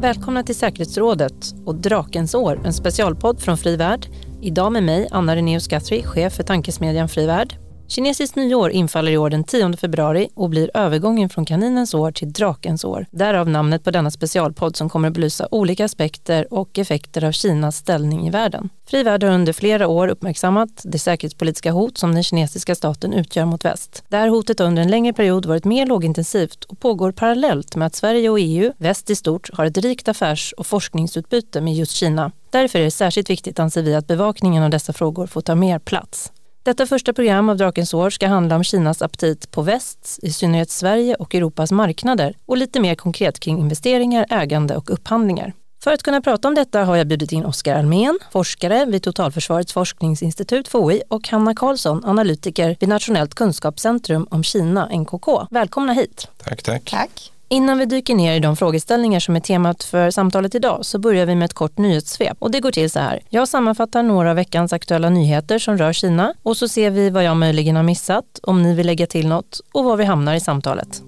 Välkomna till säkerhetsrådet och Drakens år, en specialpodd från Fri Värld. Idag med mig, Anna Renéus Guthrie, chef för tankesmedjan Fri Värld. Kinesiskt nyår infaller i år den 10 februari och blir övergången från kaninens år till drakens år. Därav namnet på denna specialpodd som kommer att belysa olika aspekter och effekter av Kinas ställning i världen. Fri Värld har under flera år uppmärksammat det säkerhetspolitiska hot som den kinesiska staten utgör mot väst. Det här hotet har under en längre period varit mer lågintensivt och pågår parallellt med att Sverige och EU, väst i stort, har ett rikt affärs och forskningsutbyte med just Kina. Därför är det särskilt viktigt, anser vi, att bevakningen av dessa frågor får ta mer plats. Detta första program av Drakens år ska handla om Kinas aptit på västs, i synnerhet Sverige och Europas marknader och lite mer konkret kring investeringar, ägande och upphandlingar. För att kunna prata om detta har jag bjudit in Oskar Almén, forskare vid Totalförsvarets forskningsinstitut FOI och Hanna Karlsson, analytiker vid Nationellt kunskapscentrum om Kina, NKK. Välkomna hit. Tack, tack. Tack. Innan vi dyker ner i de frågeställningar som är temat för samtalet idag så börjar vi med ett kort nyhetssvep. Och det går till så här. Jag sammanfattar några av veckans aktuella nyheter som rör Kina och så ser vi vad jag möjligen har missat, om ni vill lägga till något och var vi hamnar i samtalet.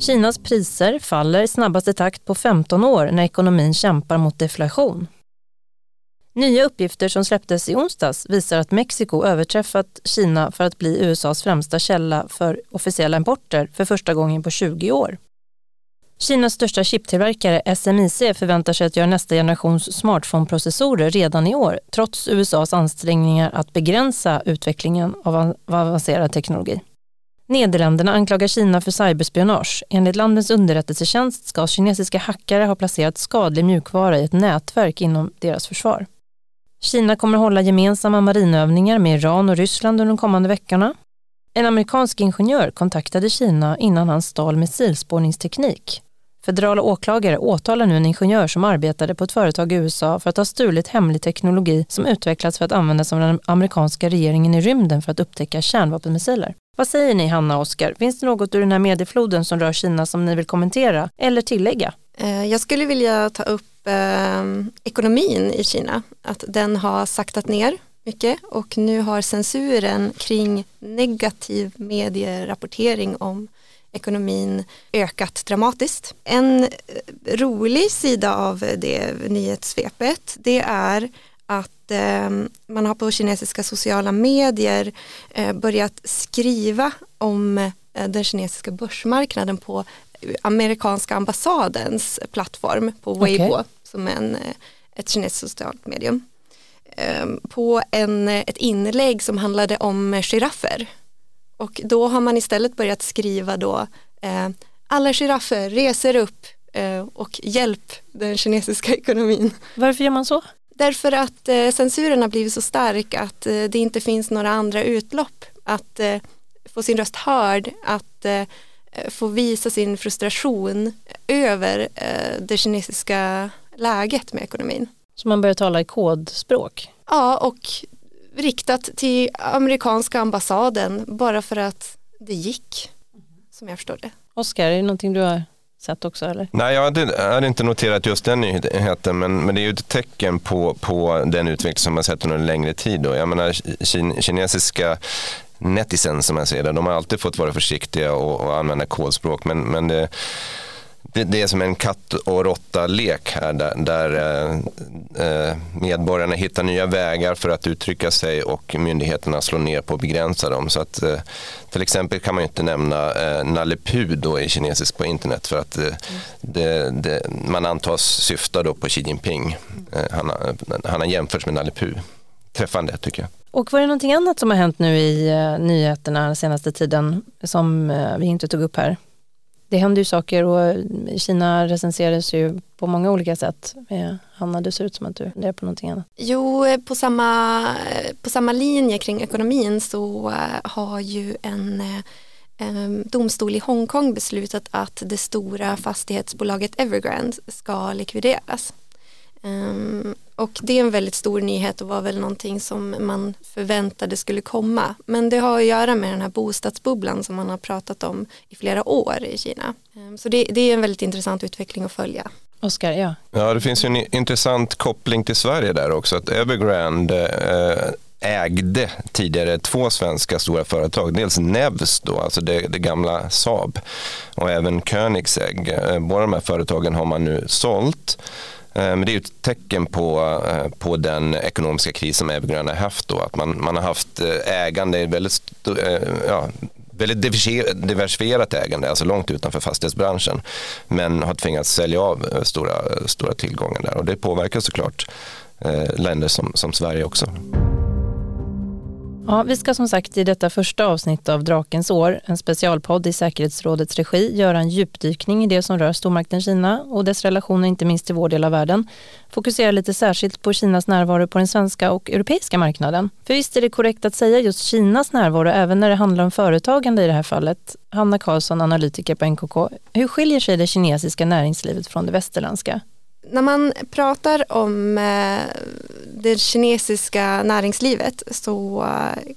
Kinas priser faller i snabbaste takt på 15 år när ekonomin kämpar mot deflation. Nya uppgifter som släpptes i onsdags visar att Mexiko överträffat Kina för att bli USAs främsta källa för officiella importer för första gången på 20 år. Kinas största chiptillverkare SMIC förväntar sig att göra nästa generations smartphone-processorer redan i år, trots USAs ansträngningar att begränsa utvecklingen av avancerad teknologi. Nederländerna anklagar Kina för cyberspionage. Enligt landets underrättelsetjänst ska kinesiska hackare ha placerat skadlig mjukvara i ett nätverk inom deras försvar. Kina kommer hålla gemensamma marinövningar med Iran och Ryssland under de kommande veckorna. En amerikansk ingenjör kontaktade Kina innan han stal missilspårningsteknik. Federala åklagare åtalar nu en ingenjör som arbetade på ett företag i USA för att ha stulit hemlig teknologi som utvecklats för att användas av den amerikanska regeringen i rymden för att upptäcka kärnvapenmissiler. Vad säger ni Hanna och Oskar? Finns det något ur den här mediefloden som rör Kina som ni vill kommentera eller tillägga? Eh, jag skulle vilja ta upp eh, ekonomin i Kina, att den har saktat ner mycket och nu har censuren kring negativ medierapportering om ekonomin ökat dramatiskt. En eh, rolig sida av det nyhetssvepet det är att eh, man har på kinesiska sociala medier eh, börjat skriva om eh, den kinesiska börsmarknaden på amerikanska ambassadens plattform på Weibo okay. som är en, ett kinesiskt socialt medium. Ehm, på en, ett inlägg som handlade om giraffer. Och då har man istället börjat skriva då alla giraffer reser upp och hjälp den kinesiska ekonomin. Varför gör man så? Därför att eh, censuren har blivit så stark att eh, det inte finns några andra utlopp. Att eh, få sin röst hörd, att eh, få visa sin frustration över eh, det kinesiska läget med ekonomin. Så man börjar tala i kodspråk? Ja, och riktat till amerikanska ambassaden bara för att det gick, som jag förstår det. Oskar, är det någonting du har sätt också eller? Nej, jag hade, hade, inte noterat just den nyheten, men, men det är ju ett tecken på, på den utveckling som man sett under en längre tid. Då. Jag menar, kin, kinesiska netizens som jag ser det, de har alltid fått vara försiktiga och, och använda kodspråk, men, men det, det, är som en katt och råtta-lek här där, där eh, eh, medborgarna hittar nya vägar för att uttrycka sig och myndigheterna slår ner på att begränsa dem. Så att, eh, till exempel kan man inte nämna eh, Nalle Puh då i kinesisk på internet för att eh, det, det, man antas syfta då på Xi Jinping. Eh, han, han har jämförts med Nalle Puh. Träffande tycker jag. Och var det någonting annat som har hänt nu i eh, nyheterna den senaste tiden som eh, vi inte tog upp här? Det händer ju saker och eh, Kina recenseras ju på många olika sätt. Eh, Hanna, du ser ut som att du funderar på någonting annat. Jo, eh, på samma, på samma linje kring ekonomin så har ju en domstol i Hongkong beslutat att det stora fastighetsbolaget Evergrande ska likvideras. Och det är en väldigt stor nyhet och var väl någonting som man förväntade skulle komma. Men det har att göra med den här bostadsbubblan som man har pratat om i flera år i Kina. Um, så det, det, är en väldigt intressant utveckling att följa. Oskar, ja. Ja, det finns ju en intressant koppling till Sverige där också. Att Evergrande, eh, ägde tidigare två svenska stora företag. Dels Nevs, då, alltså det, det gamla Saab och även Koenigsegg. Eh, båda de här företagen har man nu sålt. Eh, men det är ett tecken på, eh, på den ekonomiska kris som Evergrande har haft. Då, att man, man har haft eh, ägande, väldigt, ja, väldigt diversifierat ägande, alltså långt utanför fastighetsbranschen. Men har tvingats sälja av stora, stora tillgångar där och det påverkar såklart länder som, som Sverige också. Ja, vi ska som sagt i detta första avsnitt av Drakens år, en specialpodd i säkerhetsrådets regi, göra en djupdykning i det som rör stormakten Kina och dess relationer inte minst till vår del av världen. Fokusera lite särskilt på Kinas närvaro på den svenska och europeiska marknaden. För visst är det korrekt att säga just Kinas närvaro även när det handlar om företagande i det här fallet. Hanna Karlsson, analytiker på NKK. Hur skiljer sig det kinesiska näringslivet från det västerländska? När man pratar om eh, det kinesiska näringslivet så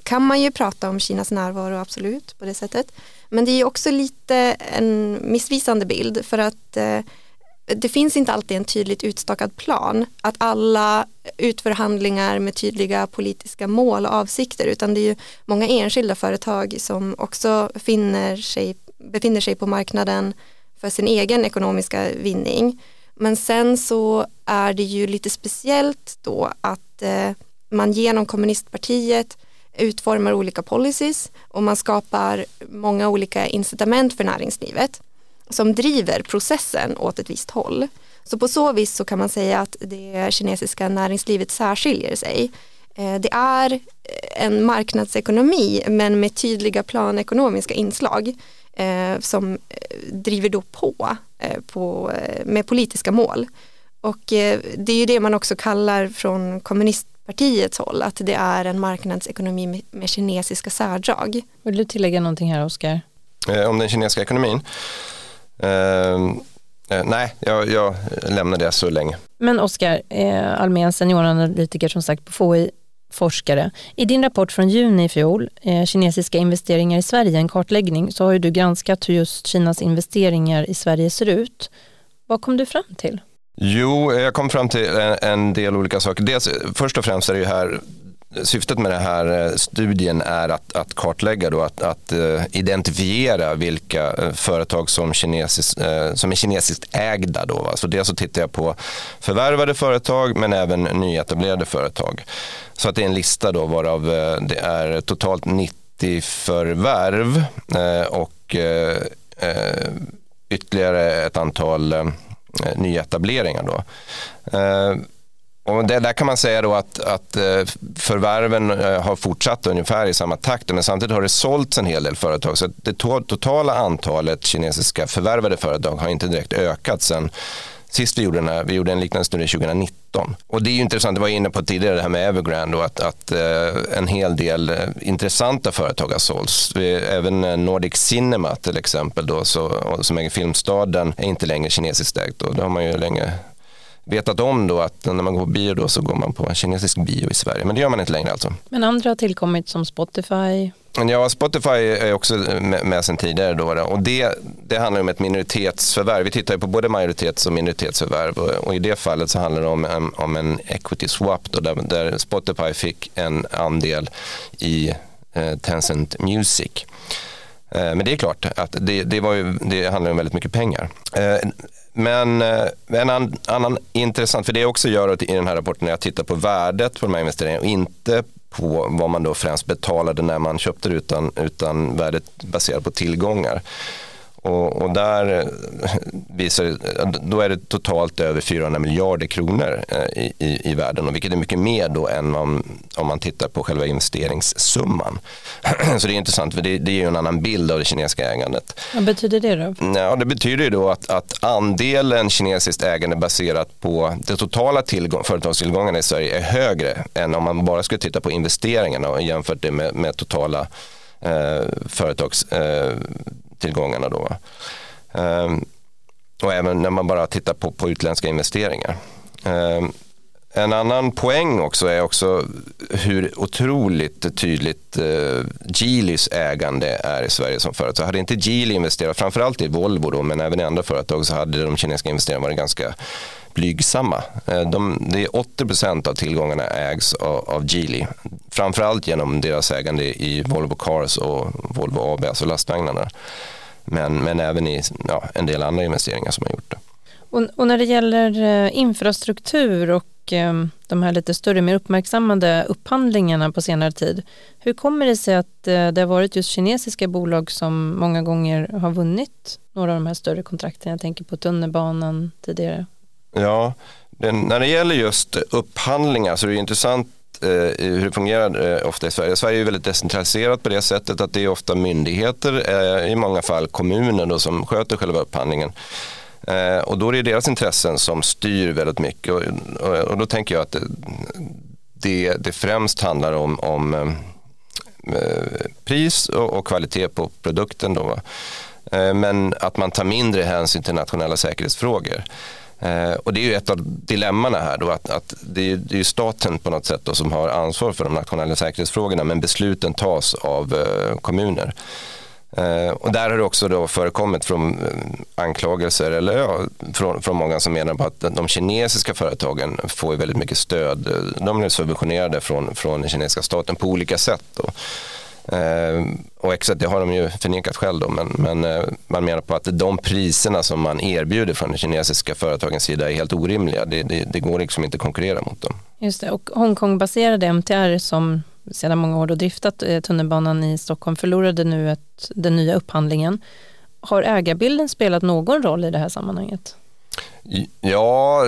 kan man ju prata om Kinas närvaro absolut på det sättet. Men det är också lite en missvisande bild för att eh, det finns inte alltid en tydligt utstakad plan. Att alla utförhandlingar med tydliga politiska mål och avsikter utan det är ju många enskilda företag som också finner sig, befinner sig på marknaden för sin egen ekonomiska vinning. Men sen så är det ju lite speciellt då att eh, man genom kommunistpartiet utformar olika policies och man skapar många olika incitament för näringslivet som driver processen åt ett visst håll. Så på så vis så kan man säga att det kinesiska näringslivet särskiljer sig. Eh, det är eh, en marknadsekonomi men med tydliga planekonomiska inslag eh, som driver då på, på eh, med politiska mål. Och eh, det är ju det man också kallar från kommunistpartiets håll att det är en marknadsekonomi med, kinesiska särdrag. Vill du tillägga någonting här Oskar? Eh, om den kinesiska ekonomin? Ehm, nej, jag, jag, lämnar det så länge. Men Oskar, eh, Almén, senioranalytiker som sagt på FOI, forskare. I din rapport från juni i fjol, eh, Kinesiska investeringar i Sverige, en kartläggning, så har ju du granskat hur just Kinas investeringar i Sverige ser ut. Vad kom du fram till? Jo, eh, jag kom fram till en, en del olika saker. Dels, eh, först och främst är det ju här syftet med den här eh, studien är att, att kartlägga, då, att, att uh, identifiera vilka uh, företag som, kinesis, uh, som är kinesiskt ägda. Då, va? Så dels så tittar jag på förvärvade företag men även nyetablerade företag. Så att det är en lista då varav det är totalt 90 förvärv och ytterligare ett antal nyetableringar. Då. Och det, där kan man säga då att, att eh, förvärven eh, har fortsatt ungefär i samma takt men samtidigt har det sålts en hel del företag så det totala antalet kinesiska förvärvade företag har inte direkt ökat sen sist vi gjorde den här, vi gjorde en liknande studie 2019. Och det är ju intressant, det var jag inne på tidigare det här med Evergrande och att, att eh, en hel del intressanta företag har sålts. Även Nordic Cinema till exempel då, så, som äger Filmstaden är inte längre kinesiskt ägt och det har man ju länge vetat om då att när man går på bio då så går man på en kinesisk bio i Sverige. Men det gör man inte längre alltså. Men andra har tillkommit som Spotify? Ja, Spotify är också med, sedan tidigare. Då. Och det, det handlar om ett minoritetsförvärv. Vi tittar på både majoritets och minoritetsförvärv och, i det fallet så handlar det om, om, en equity swap då, där, där Spotify fick en andel i eh, Tencent Music. Eh, men det är klart att det, det, var ju, det handlar om väldigt mycket pengar. Men eh, en annan intressant, för det jag också gör i den här rapporten när jag tittar på värdet på de här investeringarna och inte på vad man då främst betalade när man köpte det utan, utan värdet baserat på tillgångar. Och, och, där eh, visar då är det totalt över 400 miljarder kronor eh, i, i, i världen, och vilket är mycket mer då än om, om man tittar på själva investeringssumman. Så det är intressant, för det, det ger en annan bild av det kinesiska ägandet. Vad betyder det då? Ja, det betyder då att, att andelen kinesiskt ägande baserat på de totala tillgång, företagstillgångarna i Sverige är högre än om man bara skulle titta på investeringarna och jämfört det med, med totala eh, företags eh, tillgångarna. Då. Ehm, och även när man bara tittar på, på utländska investeringar. Ehm, en annan poäng också är också hur otroligt tydligt eh, Geelys ägande är i Sverige som företag. Hade inte Geely investerat, framförallt i Volvo då, men även i andra företag så hade de kinesiska investerarna varit ganska blygsamma. Eh, de, det är 80 procent av tillgångarna ägs av, av Geely. Framförallt genom deras ägande i Volvo Cars och Volvo AB, alltså lastvagnarna. Men, men även i ja, en del andra investeringar som har gjort det. Och, och när det gäller eh, infrastruktur och eh, de här lite större, mer uppmärksammade upphandlingarna på senare tid. Hur kommer det sig att eh, det har varit just kinesiska bolag som många gånger har vunnit några av de här större kontrakten? Jag tänker på tunnelbanan tidigare Ja, den, när det gäller just upphandlingar så är det intressant eh, hur det fungerar eh, ofta i Sverige. Sverige är väldigt decentraliserat på det sättet att det är ofta myndigheter, eh, i många fall kommuner då, som sköter själva upphandlingen. Eh, och då är det deras intressen som styr väldigt mycket och, och, och då tänker jag att det, det främst handlar om, om eh, eh, pris och, och, kvalitet på produkten. Då, men att man tar mindre hänsyn till nationella säkerhetsfrågor. Eh, och det är ju ett av dilemmana här då att, att det, är, det är staten på något sätt då som har ansvar för de nationella säkerhetsfrågorna men besluten tas av eh, kommuner. Eh, och där har det också då förekommit från eh, anklagelser eller ja, från, från många som menar på att de kinesiska företagen får väldigt mycket stöd. De blir subventionerade från, från den kinesiska staten på olika sätt. Då. Eh, och exakt, det har de ju förnekat själv då, men, men eh, man menar på att de priserna som man erbjuder från den kinesiska företagens sida är helt orimliga. Det, det, det går liksom inte att konkurrera mot dem. Just det, och Hongkongbaserade MTR som sedan många år då driftat eh, tunnelbanan i Stockholm förlorade nu ett, den nya upphandlingen. Har ägarbilden spelat någon roll i det här sammanhanget? Ja,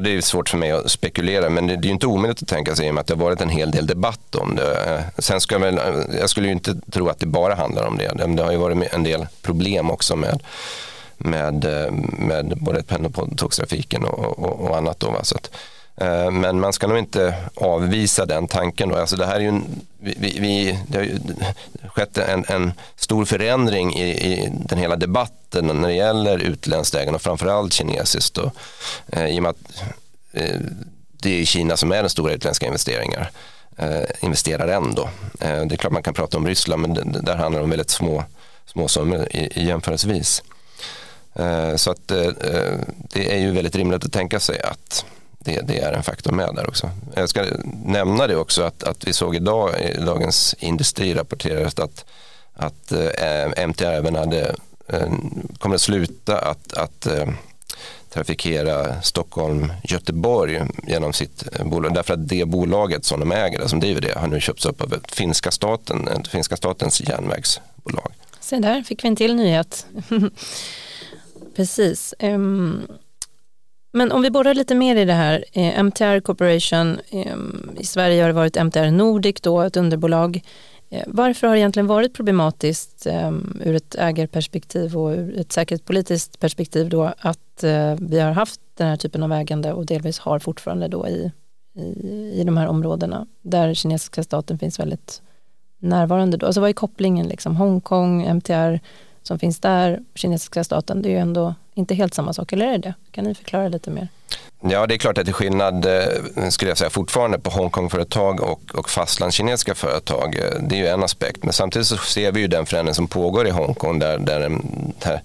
det är svårt för mig att spekulera men det är ju inte omöjligt att tänka sig i och med att det har varit en hel del debatt om det. Eh, sen ska jag, väl, eh, jag skulle ju inte tro att det bara handlar om det. Det har ju varit en del problem också med, med, eh, med både pendeltågstrafiken och, och, och annat. Då, va? Så att, Eh, Eh, men man ska nog inte avvisa den tanken. Då. Alltså det här är ju vi, vi, det har ju skett en, en stor förändring i, i, den hela debatten när det gäller utländskt ägande och framförallt kinesiskt. Då. Eh, I och med att eh, det är Kina som är den stora utländska investeringar. investeraren då. det är klart man kan prata om Ryssland men där handlar det om väldigt små, små summor i, i jämförelsevis. så att det är ju väldigt rimligt att tänka sig att det, det, är en faktor med där också. Jag ska nämna det också att, att vi såg idag i Dagens Industri rapporterades att, att eh, MTR även hade, eh, kommer att sluta att, att eh, trafikera Stockholm-Göteborg genom sitt eh, bolag. Därför att det bolaget som de äger, som driver det, har nu köpts upp av finska, staten, eh, finska statens järnvägsbolag. Se där fick vi en till nyhet. Precis. Um, men om vi borrar lite mer i det här, eh, MTR Corporation, eh, i Sverige har det varit MTR Nordic då, ett underbolag. Eh, varför har det egentligen varit problematiskt eh, ur ett ägarperspektiv och ur ett säkerhetspolitiskt perspektiv då att eh, vi har haft den här typen av ägande och delvis har fortfarande då i, i, i de här områdena där kinesiska staten finns väldigt närvarande. Då. Alltså vad är kopplingen liksom? Hongkong, MTR som finns där, kinesiska staten, det är ju ändå inte helt samma sak, eller är det det? Kan ni förklara lite mer? Ja, det är klart att det är skillnad, eh, skulle jag säga, fortfarande på Hongkongföretag och, och fastlandskinesiska företag. Eh, det är ju en aspekt, men samtidigt så ser vi ju den förändring som pågår i Hongkong där, där, där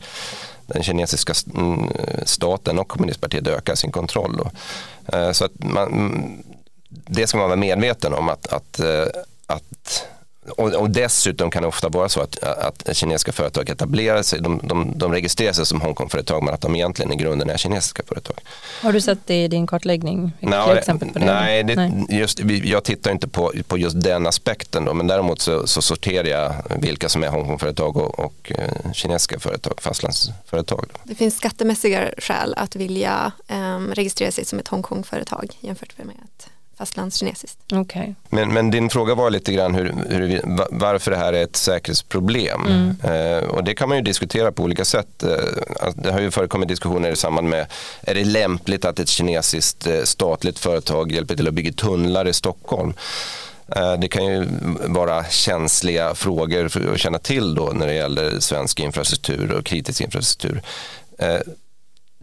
den kinesiska mm, staten och kommunistpartiet ökar sin kontroll. Då. Eh, så att man, mm, det ska man vara medveten om att, att, att och, och, dessutom kan det ofta vara så att, att kinesiska företag etablerar sig, de, de, de registrerar sig som Hongkongföretag men att de egentligen i grunden är kinesiska företag. Har du sett det i din kartläggning? Nej, exempel på det? Nej, det, nej. Just, jag tittar inte på, på just den aspekten då, men däremot så, så sorterar jag vilka som är Hongkongföretag och, och uh, kinesiska företag, fastlandsföretag. Då. Det finns skattemässiga skäl att vilja um, registrera sig som ett Hongkongföretag jämfört med att fastlandskinesiskt. Okay. Men, men din fråga var lite grann hur, hur, varför det här är ett säkerhetsproblem. Mm. Eh, och det kan man ju diskutera på olika sätt. Eh, det har ju förekommit diskussioner i samband med är det lämpligt att ett kinesiskt eh, statligt företag hjälper till att bygga tunnlar i Stockholm. Eh, det kan ju vara känsliga frågor att känna till då när det gäller svensk infrastruktur och kritisk infrastruktur.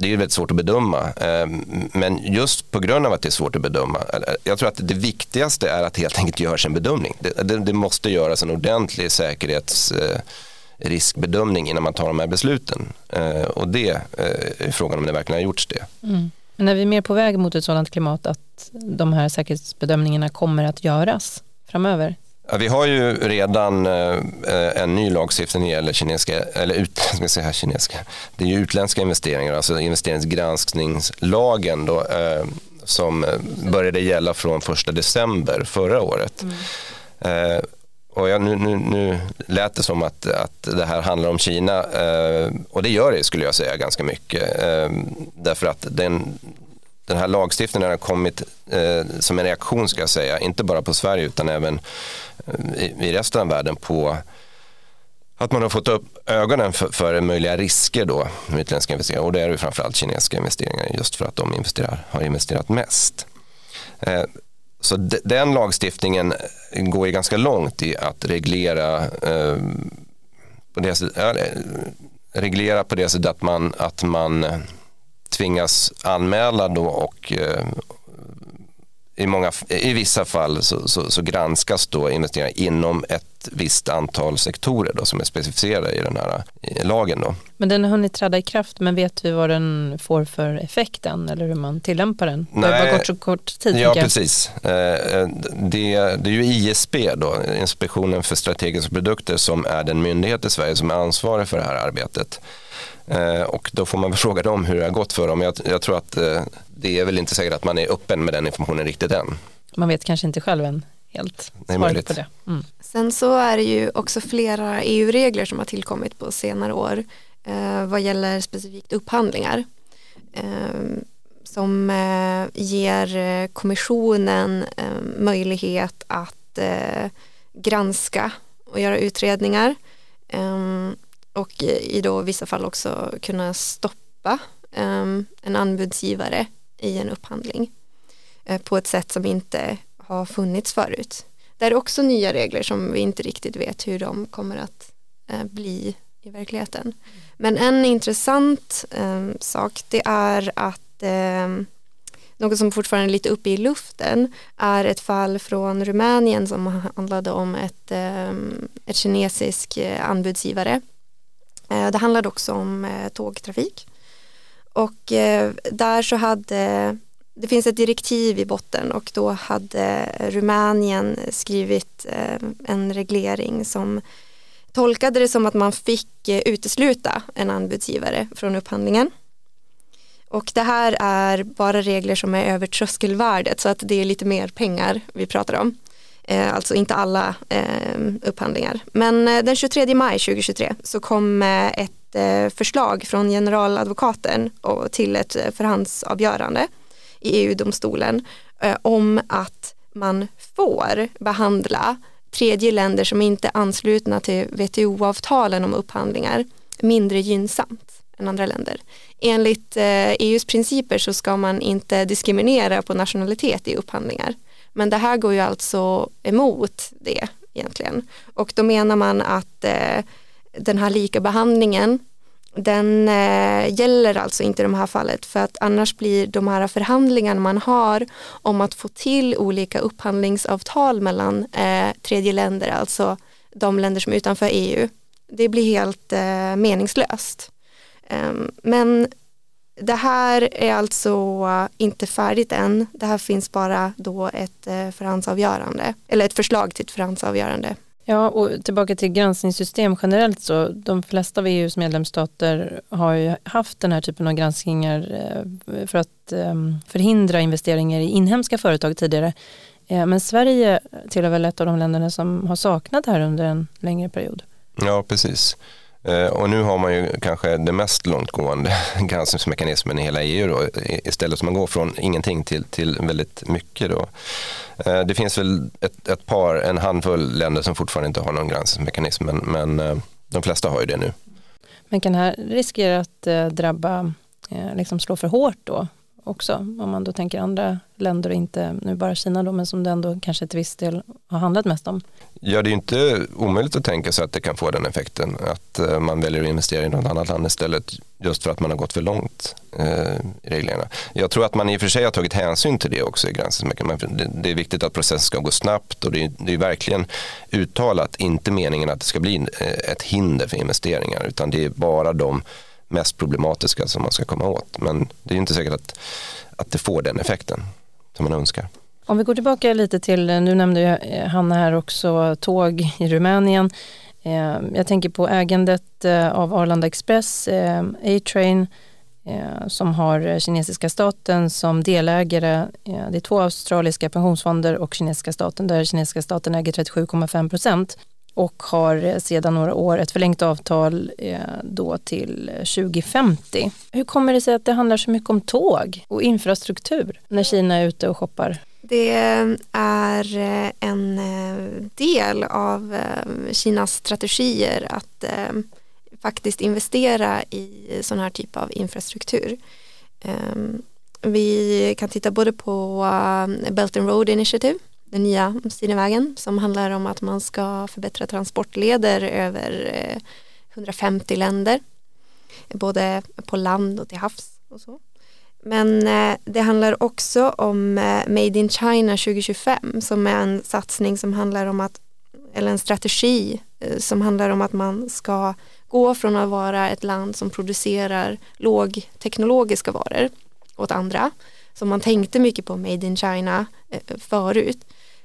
Det är väldigt svårt att bedöma. Ehm, men just på grund av att det är svårt att bedöma. Eh, jag tror att det viktigaste är att helt enkelt görs en bedömning. Det, det, det måste göras en ordentlig säkerhetsriskbedömning eh, innan man tar de här besluten. Eh, och det är frågan om det verkligen har gjorts det. Mm. Men är vi mer på väg mot ett sådant klimat att de här säkerhetsbedömningarna kommer att göras framöver? Vi har ju redan eh, en ny lagstiftning när det gäller kinesiska, eller ut, ska säga kinesiska, det är ju utländska investeringar, alltså investeringsgranskningslagen då, eh, som började gälla från 1 december förra året. Mm. Eh, och jag, nu, nu, nu lät det som att, att det här handlar om Kina och det gör det skulle jag säga ganska mycket. Därför att den, den här lagstiftningen har kommit eh, som en reaktion ska jag säga, inte bara på Sverige utan även eh, i, i resten av världen på att man har fått upp ögonen för, för möjliga risker då med utländska investeringar och det är ju framförallt kinesiska investeringar just för att de investerar, har investerat mest. Eh, så den lagstiftningen går ju ganska långt i att reglera eh, på det, äh, reglera på det sättet att man, att man eh, tvingas anmäla då och eh, i, många, i vissa fall så, så, så, granskas då investeringar inom ett visst antal sektorer då, som är specificerade i den här i lagen. Då. Men den har hunnit träda i kraft, men vet vi vad den får för effekt än eller hur man tillämpar den? Nej, det har gått så kort tid. Ja, precis. Eh, det, det är ju ISP, då, Inspektionen för strategiska produkter, som är den myndighet i Sverige som är ansvarig för det här arbetet. Eh, och då får man väl fråga dem hur det har gått för dem. Jag, jag tror att eh, det är väl inte säkert att man är öppen med den informationen riktigt än. Man vet kanske inte själv än helt svaret på det. Mm. Sen så är det ju också flera EU-regler som har tillkommit på senare år eh, vad gäller specifikt upphandlingar eh, som eh, ger eh, kommissionen möjlighet att granska och göra utredningar och i då vissa fall också kunna stoppa ehm, en anbudsgivare i en upphandling eh, på ett sätt som inte har funnits förut. Det är också nya regler som vi inte riktigt vet hur de kommer att eh, bli i verkligheten. Men en intressant ehm, sak det är att ehm, något som fortfarande är lite uppe i luften är ett fall från Rumänien som handlade om ett, ett kinesisk eh, anbudsgivare Eh, det handlade också om eh, tågtrafik. Och eh, där så hade, det finns ett direktiv i botten och då hade Rumänien skrivit en reglering som tolkade det som att man fick utesluta en anbudsgivare från upphandlingen. Och det här är bara regler som är över tröskelvärdet så att det är lite mer pengar vi pratar om. Eh, alltså inte alla eh, upphandlingar. Men eh, den 23 maj 2023 så kom eh, ett eh, förslag från generaladvokaten till ett eh, förhandsavgörande i EU-domstolen om att man får behandla tredje länder som inte är anslutna till WTO-avtalen om upphandlingar mindre gynnsamt än andra länder. Enligt e EUs principer så ska man inte diskriminera på nationalitet i upphandlingar. Men det här går ju alltså emot det egentligen. Och då menar man att eh, den här likabehandlingen den eh, gäller alltså inte i de här fallet för att annars blir de här förhandlingarna man har om att få till olika upphandlingsavtal mellan eh, tredje länder, alltså de länder som är utanför EU, det blir helt eh, meningslöst. Ehm, men det här är alltså inte färdigt än. Det här finns bara då ett eh, förhandsavgörande eller ett förslag till ett förhandsavgörande. Ja, och tillbaka till granskningssystem generellt så de flesta av EUs medlemsstater har ju haft den här typen av granskningar eh, för att ehm, förhindra investeringar i inhemska företag tidigare. Eh, men Sverige tillhör väl ett av de länderna som har saknat det här under en längre period. Ja, precis. Eh, och nu har man ju kanske det mest långtgående granskningsmekanismen i hela EU då, istället som man går från ingenting till, till väldigt mycket. Då. Eh, det finns väl ett, ett, par, en handfull länder som fortfarande inte har någon granskningsmekanism men, men eh, de flesta har ju det nu. Men kan det här riskera att drabba, liksom slå för hårt då också om man då tänker andra länder och inte nu bara Kina då men som det ändå kanske till viss del har handlat mest om? Ja, det är inte omöjligt att tänka sig att det kan få den effekten. Att eh, man väljer att investera i något annat land istället just för att man har gått för långt eh, i reglerna. Jag tror att man i och för sig har tagit hänsyn till det också i granskningsmekanismen. Det, det är viktigt att processen ska gå snabbt och det är, det är verkligen uttalat inte meningen att det ska bli eh, ett hinder för investeringar utan det är bara de mest problematiska som man ska komma åt. Men det är inte säkert att, att det får den effekten som man önskar. Om vi går tillbaka lite till, eh, nu nämnde jag eh, Hanna här också, tåg i Rumänien. Eh, jag tänker på ägandet av Arlanda Express, A-Train, som har kinesiska staten som delägare. Det är två australiska pensionsfonder och kinesiska staten där kinesiska staten äger 37,5 procent och har sedan några år ett förlängt avtal eh, då till 2050. Hur kommer det sig att det handlar så mycket om tåg och infrastruktur när Kina är ute och shoppar? Det är eh, en eh, del av Kinas strategier att faktiskt investera i sån här typ av infrastruktur. Ehm, vi kan titta både på Belt and Road Initiative, den nya Stinevägen som handlar om att man ska förbättra transportleder över eh, 150 länder, både på land och till havs och så. Men eh, det handlar också om eh, Made in China 2025 som är en satsning som handlar om att, eller en strategi som handlar om att man ska gå från att vara ett land som producerar lågteknologiska varor åt andra, som man tänkte mycket på Made in China eh, förut,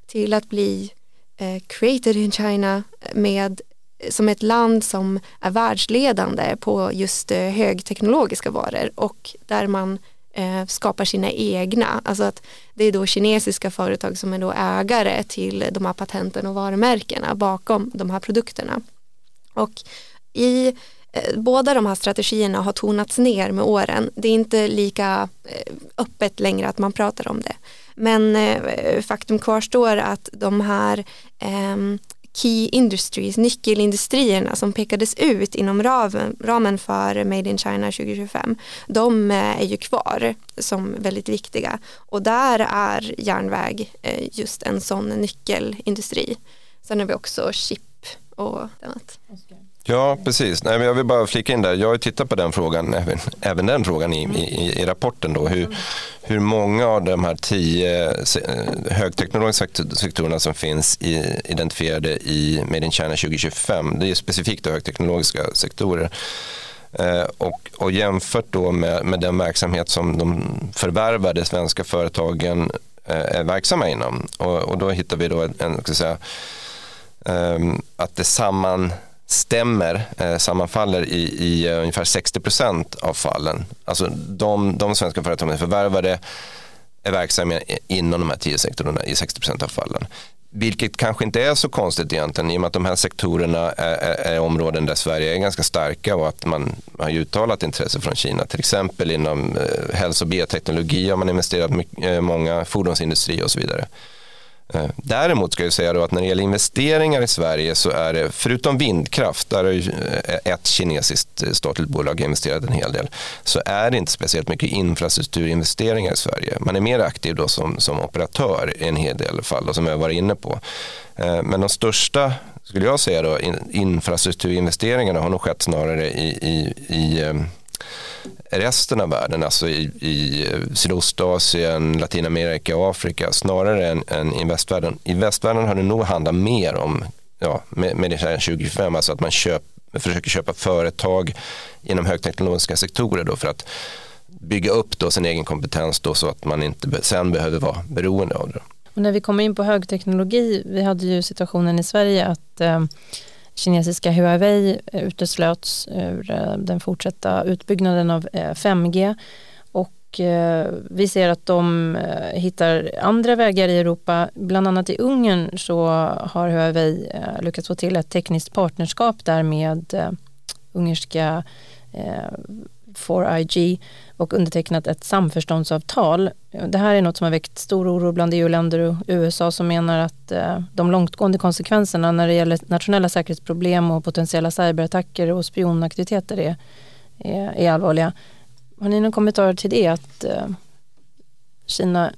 till att bli eh, created in China eh, med som ett land som är världsledande på just högteknologiska varor och där man eh, skapar sina egna. Alltså att det är då kinesiska företag som är då ägare till de här patenten och varumärkena bakom de här produkterna. Och i Eh, båda de här strategierna har tonats ner med åren. Det är inte lika eh, öppet längre att man pratar om det. Men eh, faktum kvarstår att de här ehm, key industries, nyckelindustrierna som pekades ut inom ramen, ramen för Made in China 2025, de är ju kvar som väldigt viktiga och där är järnväg just en sån nyckelindustri. Sen har vi också chip och annat. Ja, precis. Nej, men jag vill bara flika in där. Jag har tittat på den frågan, även, även den frågan i, i, i rapporten. Då, hur, hur många av de här tio eh, högteknologiska sektorerna som finns i, identifierade i Made in China 2025, det är specifikt högteknologiska sektorer. Eh, och, och, jämfört då med, med den verksamhet som de förvärvade svenska företagen eh, är verksamma inom. Och, och då hittar vi då en, en ska säga, eh, att det samman stämmer, eh, sammanfaller i, i uh, ungefär 60 procent av fallen. Alltså de, de svenska företag som är förvärvade är verksamma inom de här tio sektorerna i 60 procent av fallen. Vilket kanske inte är så konstigt egentligen i och med att de här sektorerna är, är, är, områden där Sverige är ganska starka och att man har uttalat intresse från Kina. Till exempel inom eh, hälso och bioteknologi har man investerat mycket, eh, många, fordonsindustri och så vidare. Eh, däremot ska jag säga då att när det gäller investeringar i Sverige så är det förutom vindkraft, där har eh, ett kinesiskt eh, statligt bolag investerat en hel del, så är det inte speciellt mycket infrastrukturinvesteringar i Sverige. Man är mer aktiv då som, som operatör i en hel del fall, och som jag var inne på. Men de största, skulle jag säga då, infrastrukturinvesteringarna har nog skett snarare i, i, i resten av världen, alltså i, i Sydostasien, Latinamerika och Afrika snarare än, än i västvärlden. I västvärlden har det nog handlat mer om ja, med, med det här 2025, alltså att man köp, försöker köpa företag inom högteknologiska sektorer då för att bygga upp då sin egen kompetens då så att man inte sen behöver vara beroende av det. Och när vi kommer in på högteknologi, vi hade ju situationen i Sverige att eh, kinesiska Huawei eh, uteslöts ur den fortsatta utbyggnaden av eh, 5G och vi ser att de hittar andra vägar i Europa. Bland annat i Ungern så har Huawei lyckats få till ett tekniskt partnerskap där med ungerska 4IG och undertecknat ett samförståndsavtal. Det här är något som har väckt stor oro bland EU-länder och USA som menar att eh, de långtgående konsekvenserna när det gäller nationella säkerhetsproblem och potentiella cyberattacker och spionaktiviteter är, är, är allvarliga. Har ni någon kommentar till det? Att, eh, Kina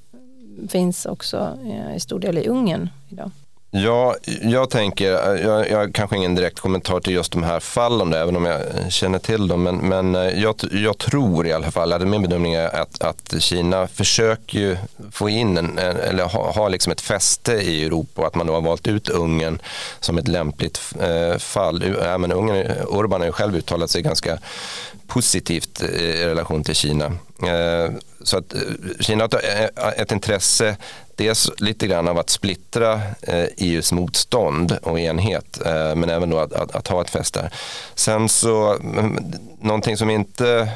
finns också eh, i stor del i Ungern idag. Ja, jag tänker, jag, jag har kanske ingen direkt kommentar till just de här fallen, även om jag känner till dem. Men, men eh, jag, jag tror i alla fall, eller min bedömning är att, att Kina försöker få in en, eller ha, ha liksom ett fäste i Europa och att man då har valt ut Ungern som ett lämpligt eh, fall. Ja, men Ungern, Urban har ju själv uttalat sig ganska positivt eh, i relation till Kina. Eh, så att eh, Kina har ett intresse dels lite grann av att splittra e EUs motstånd och enhet men även då att, att, att ha ett fäste. Sen så mm, någonting som inte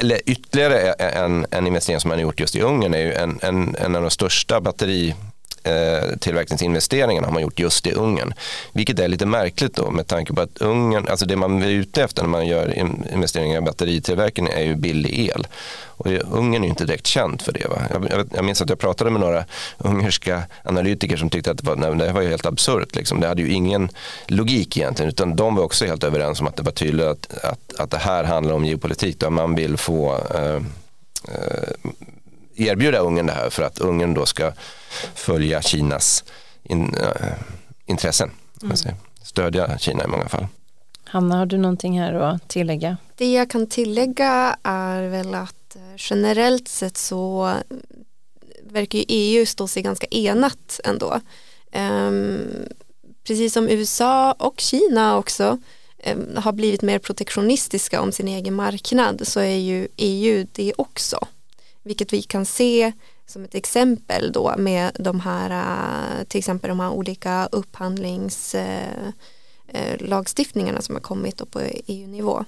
eller ytterligare en, en investering som man har gjort just i Ungern är ju en, en, en av de största batteri Eh, tillverkningsinvesteringarna har man gjort just i Ungern. Vilket är lite märkligt då med tanke på att Ungern, alltså det man är ute efter när man gör investeringar i batteritillverkning är ju billig el. Och Ungern är ju inte direkt känt för det. Va? Jag, jag, minns att jag pratade med några ungerska analytiker som tyckte att det var, nej, det var helt absurt. Liksom. Det hade ju ingen logik egentligen utan de var också helt överens om att det var tydligt att, att, att det här handlar om geopolitik. Där man vill få eh, eh, erbjuda Ungern det här för att Ungern då ska följa Kinas in, äh, intressen. Mm. Stödja Kina i många fall. Hanna, har du någonting här att tillägga? Det jag kan tillägga är väl att eh, generellt sett så verkar ju EU stå sig ganska enat ändå. Um, precis som USA och Kina också um, har blivit mer protektionistiska om sin egen marknad så är ju EU det också. Vilket vi kan se som ett exempel då med de här, eh, till exempel de här olika upphandlingslagstiftningarna eh, eh, som har kommit på EU-nivå.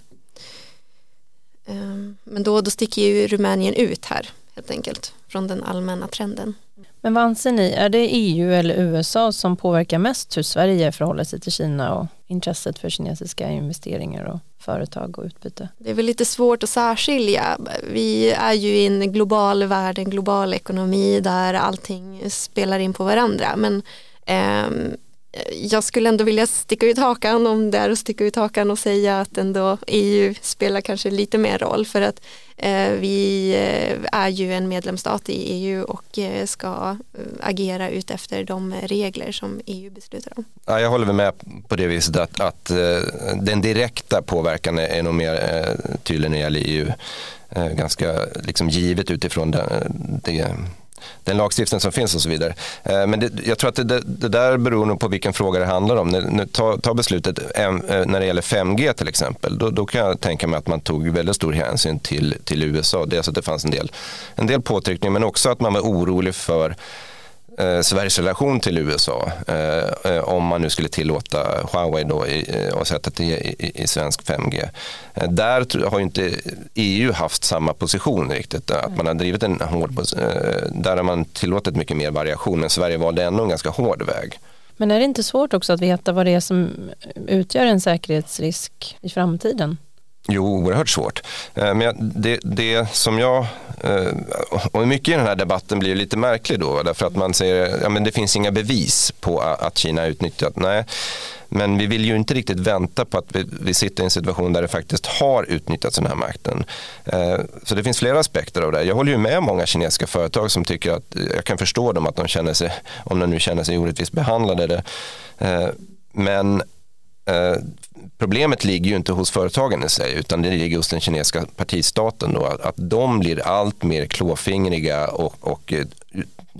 Ehm, men då, då sticker ju Rumänien ut här helt enkelt från den allmänna trenden. Men vad anser ni, är det EU eller USA som påverkar mest hur Sverige förhåller sig till Kina och intresset för kinesiska investeringar och företag och utbyte? Det är väl lite svårt att särskilja. Vi är ju i en global värld, en global ekonomi där allting spelar in på varandra. Men eh, jag skulle ändå vilja sticka ut hakan om det är att sticka ut hakan och säga att ändå EU spelar kanske lite mer roll för att eh, vi eh, är ju en medlemsstat i EU och eh, ska eh, agera ut efter de regler som EU beslutar om. Ja, jag håller med på det viset att, att eh, den direkta påverkan är, nog mer eh, tydlig när det gäller EU. Eh, ganska liksom givet utifrån det, det den lagstiftning som finns och så vidare. Eh, men det, jag tror att det, det, där beror nog på vilken fråga det handlar om. ta, ta beslutet eh, när det gäller 5G till exempel. Då, då, kan jag tänka mig att man tog väldigt stor hänsyn till, till USA. Dels alltså att det fanns en del, en del påtryckning men också att man var orolig för Eh, Sveriges relation till USA eh, eh, om man nu skulle tillåta Huawei då i, eh, och sätta det i, i, svensk 5G. Eh, där har ju inte EU haft samma position riktigt. Att man har drivit en hård eh, Där har man tillåtit mycket mer variation men Sverige valde ändå en ganska hård väg. Men är det inte svårt också att veta vad det är som utgör en säkerhetsrisk i framtiden? Jo, oerhört svårt. Eh, men det, det som jag, eh, och mycket i den här debatten blir lite märklig då, därför att man säger att ja, det finns inga bevis på att Kina utnyttjat. Nej, men vi vill ju inte riktigt vänta på att vi, vi sitter i en situation där det faktiskt har utnyttjats den här makten. Eh, så det finns flera aspekter av det. Jag håller ju med många kinesiska företag som tycker att, jag kan förstå dem att de känner sig, om de nu känner sig orättvist behandlade. Men Eh, problemet ligger ju inte hos företagen i sig utan det ligger hos den kinesiska partistaten. Då, att de blir allt mer klåfingriga och, och eh,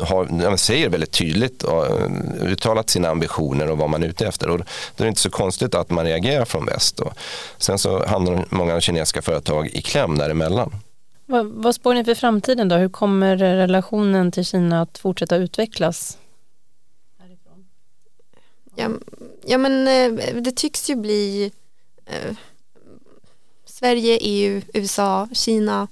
har, säger väldigt tydligt och eh, uttalat sina ambitioner och vad man är ute efter. Och då är det inte så konstigt att man reagerar från väst. Då. Sen så hamnar många kinesiska företag i kläm däremellan. Vad, vad spår ni för framtiden då? Hur kommer relationen till Kina att fortsätta utvecklas? Ja, ja men eh, det tycks ju bli eh, Sverige, EU, USA, Kina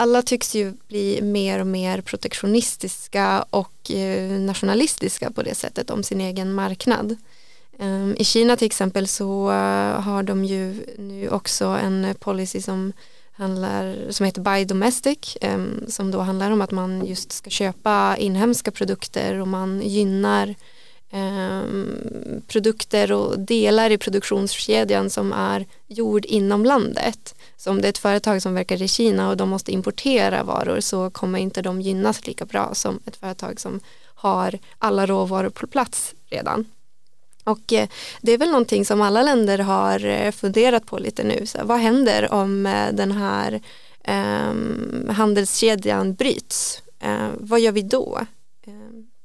alla tycks ju bli mer och mer protektionistiska och eh, nationalistiska på det sättet om sin egen marknad. Ehm, I Kina till exempel så eh, har de ju nu också en policy som handlar, som heter Buy Domestic ehm, som då handlar om att man just ska köpa inhemska produkter och man gynnar ehm, produkter och delar i produktionskedjan som är gjord inom landet. Så om det är ett företag som verkar i Kina och de måste importera varor så kommer inte de gynnas lika bra som ett företag som har alla råvaror på plats redan. Och eh, det är väl någonting som alla länder har eh, funderat på lite nu. Så vad händer om eh, den här eh, handelskedjan bryts? Eh, vad gör vi då? Eh,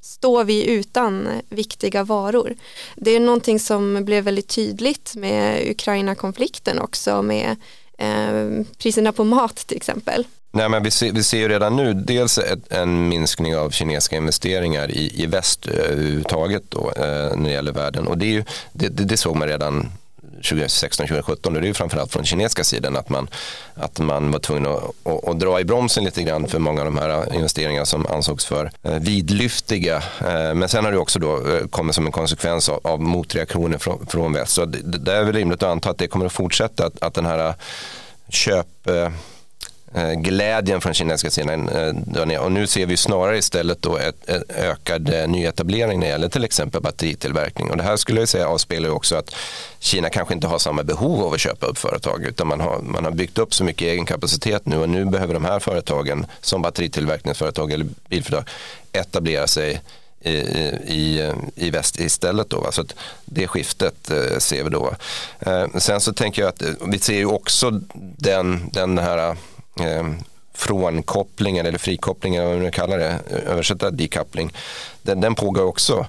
står vi utan viktiga varor? Det är någonting som blev väldigt tydligt med Ukraina-konflikten också med eh, priserna på mat till exempel. Nej, men vi, ser, vi ser ju redan nu dels ett, en minskning av kinesiska investeringar i, i väst överhuvudtaget då, eh, när det gäller världen. Och det, är ju, det, det, det såg man redan 2016-2017 och det är ju framförallt från den kinesiska sidan att man, att man var tvungen att, att, att, dra i bromsen lite grann för många av de här investeringarna som ansågs för eh, vidlyftiga. Eh, men sen har det också då eh, kommit som en konsekvens av, av motreaktioner från, från väst. Så det, det är väl rimligt att anta att det kommer att fortsätta att, att den här köp Eh, glädjen från kinesiska sidan eh, Och nu ser vi snarare istället då ett, ett ökad eh, nyetablering när det gäller till exempel batteritillverkning. Och det här skulle jag säga avspeglar också att Kina kanske inte har samma behov av att köpa upp företag utan man har, man har byggt upp så mycket egen kapacitet nu och nu behöver de här företagen som batteritillverkningsföretag eller bilföretag etablera sig i, i, i väst istället. Då, Så att det skiftet eh, ser vi då. Eh, sen så tänker jag att vi ser ju också den, den här eh, frånkopplingen eller frikopplingen, vad man nu kallar det, översätta decoupling, den, den pågår också.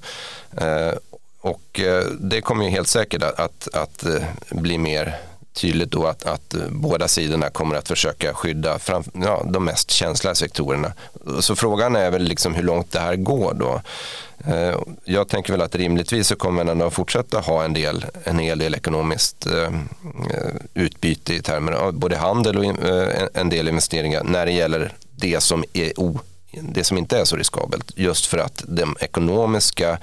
Eh, och eh, det kommer ju helt säkert att, att, att eh, bli mer tydligt då att, att eh, båda sidorna kommer att försöka skydda fram, ja, de mest känsliga sektorerna. Så frågan är väl liksom hur långt det här går då. Eh, jag tänker väl att rimligtvis så kommer man ändå fortsätta ha en, del, en hel del ekonomiskt eh, utbyte i termer av både handel och eh, en del investeringar när det gäller det som, är o, det som inte är så riskabelt. Just för att de ekonomiska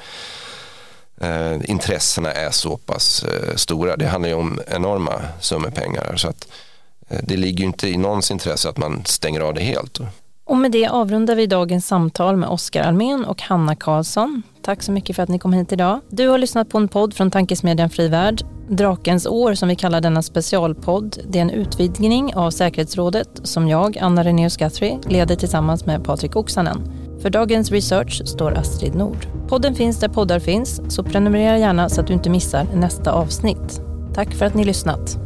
eh, intressena är så pass eh, stora. Det handlar ju om enorma summor pengar. Så att, det ligger ju inte i någons intresse att man stänger av det helt. Och med det avrundar vi dagens samtal med Oskar Almen och Hanna Karlsson. Tack så mycket för att ni kom hit idag. Du har lyssnat på en podd från Tankesmedjan Fri Värld. Drakens år som vi kallar denna specialpodd, det är en utvidgning av säkerhetsrådet som jag, Anna Renéus Guthrie, leder tillsammans med Patrik Oksanen. För dagens research står Astrid Nord. Podden finns där poddar finns, så prenumerera gärna så att du inte missar nästa avsnitt. Tack för att ni lyssnat.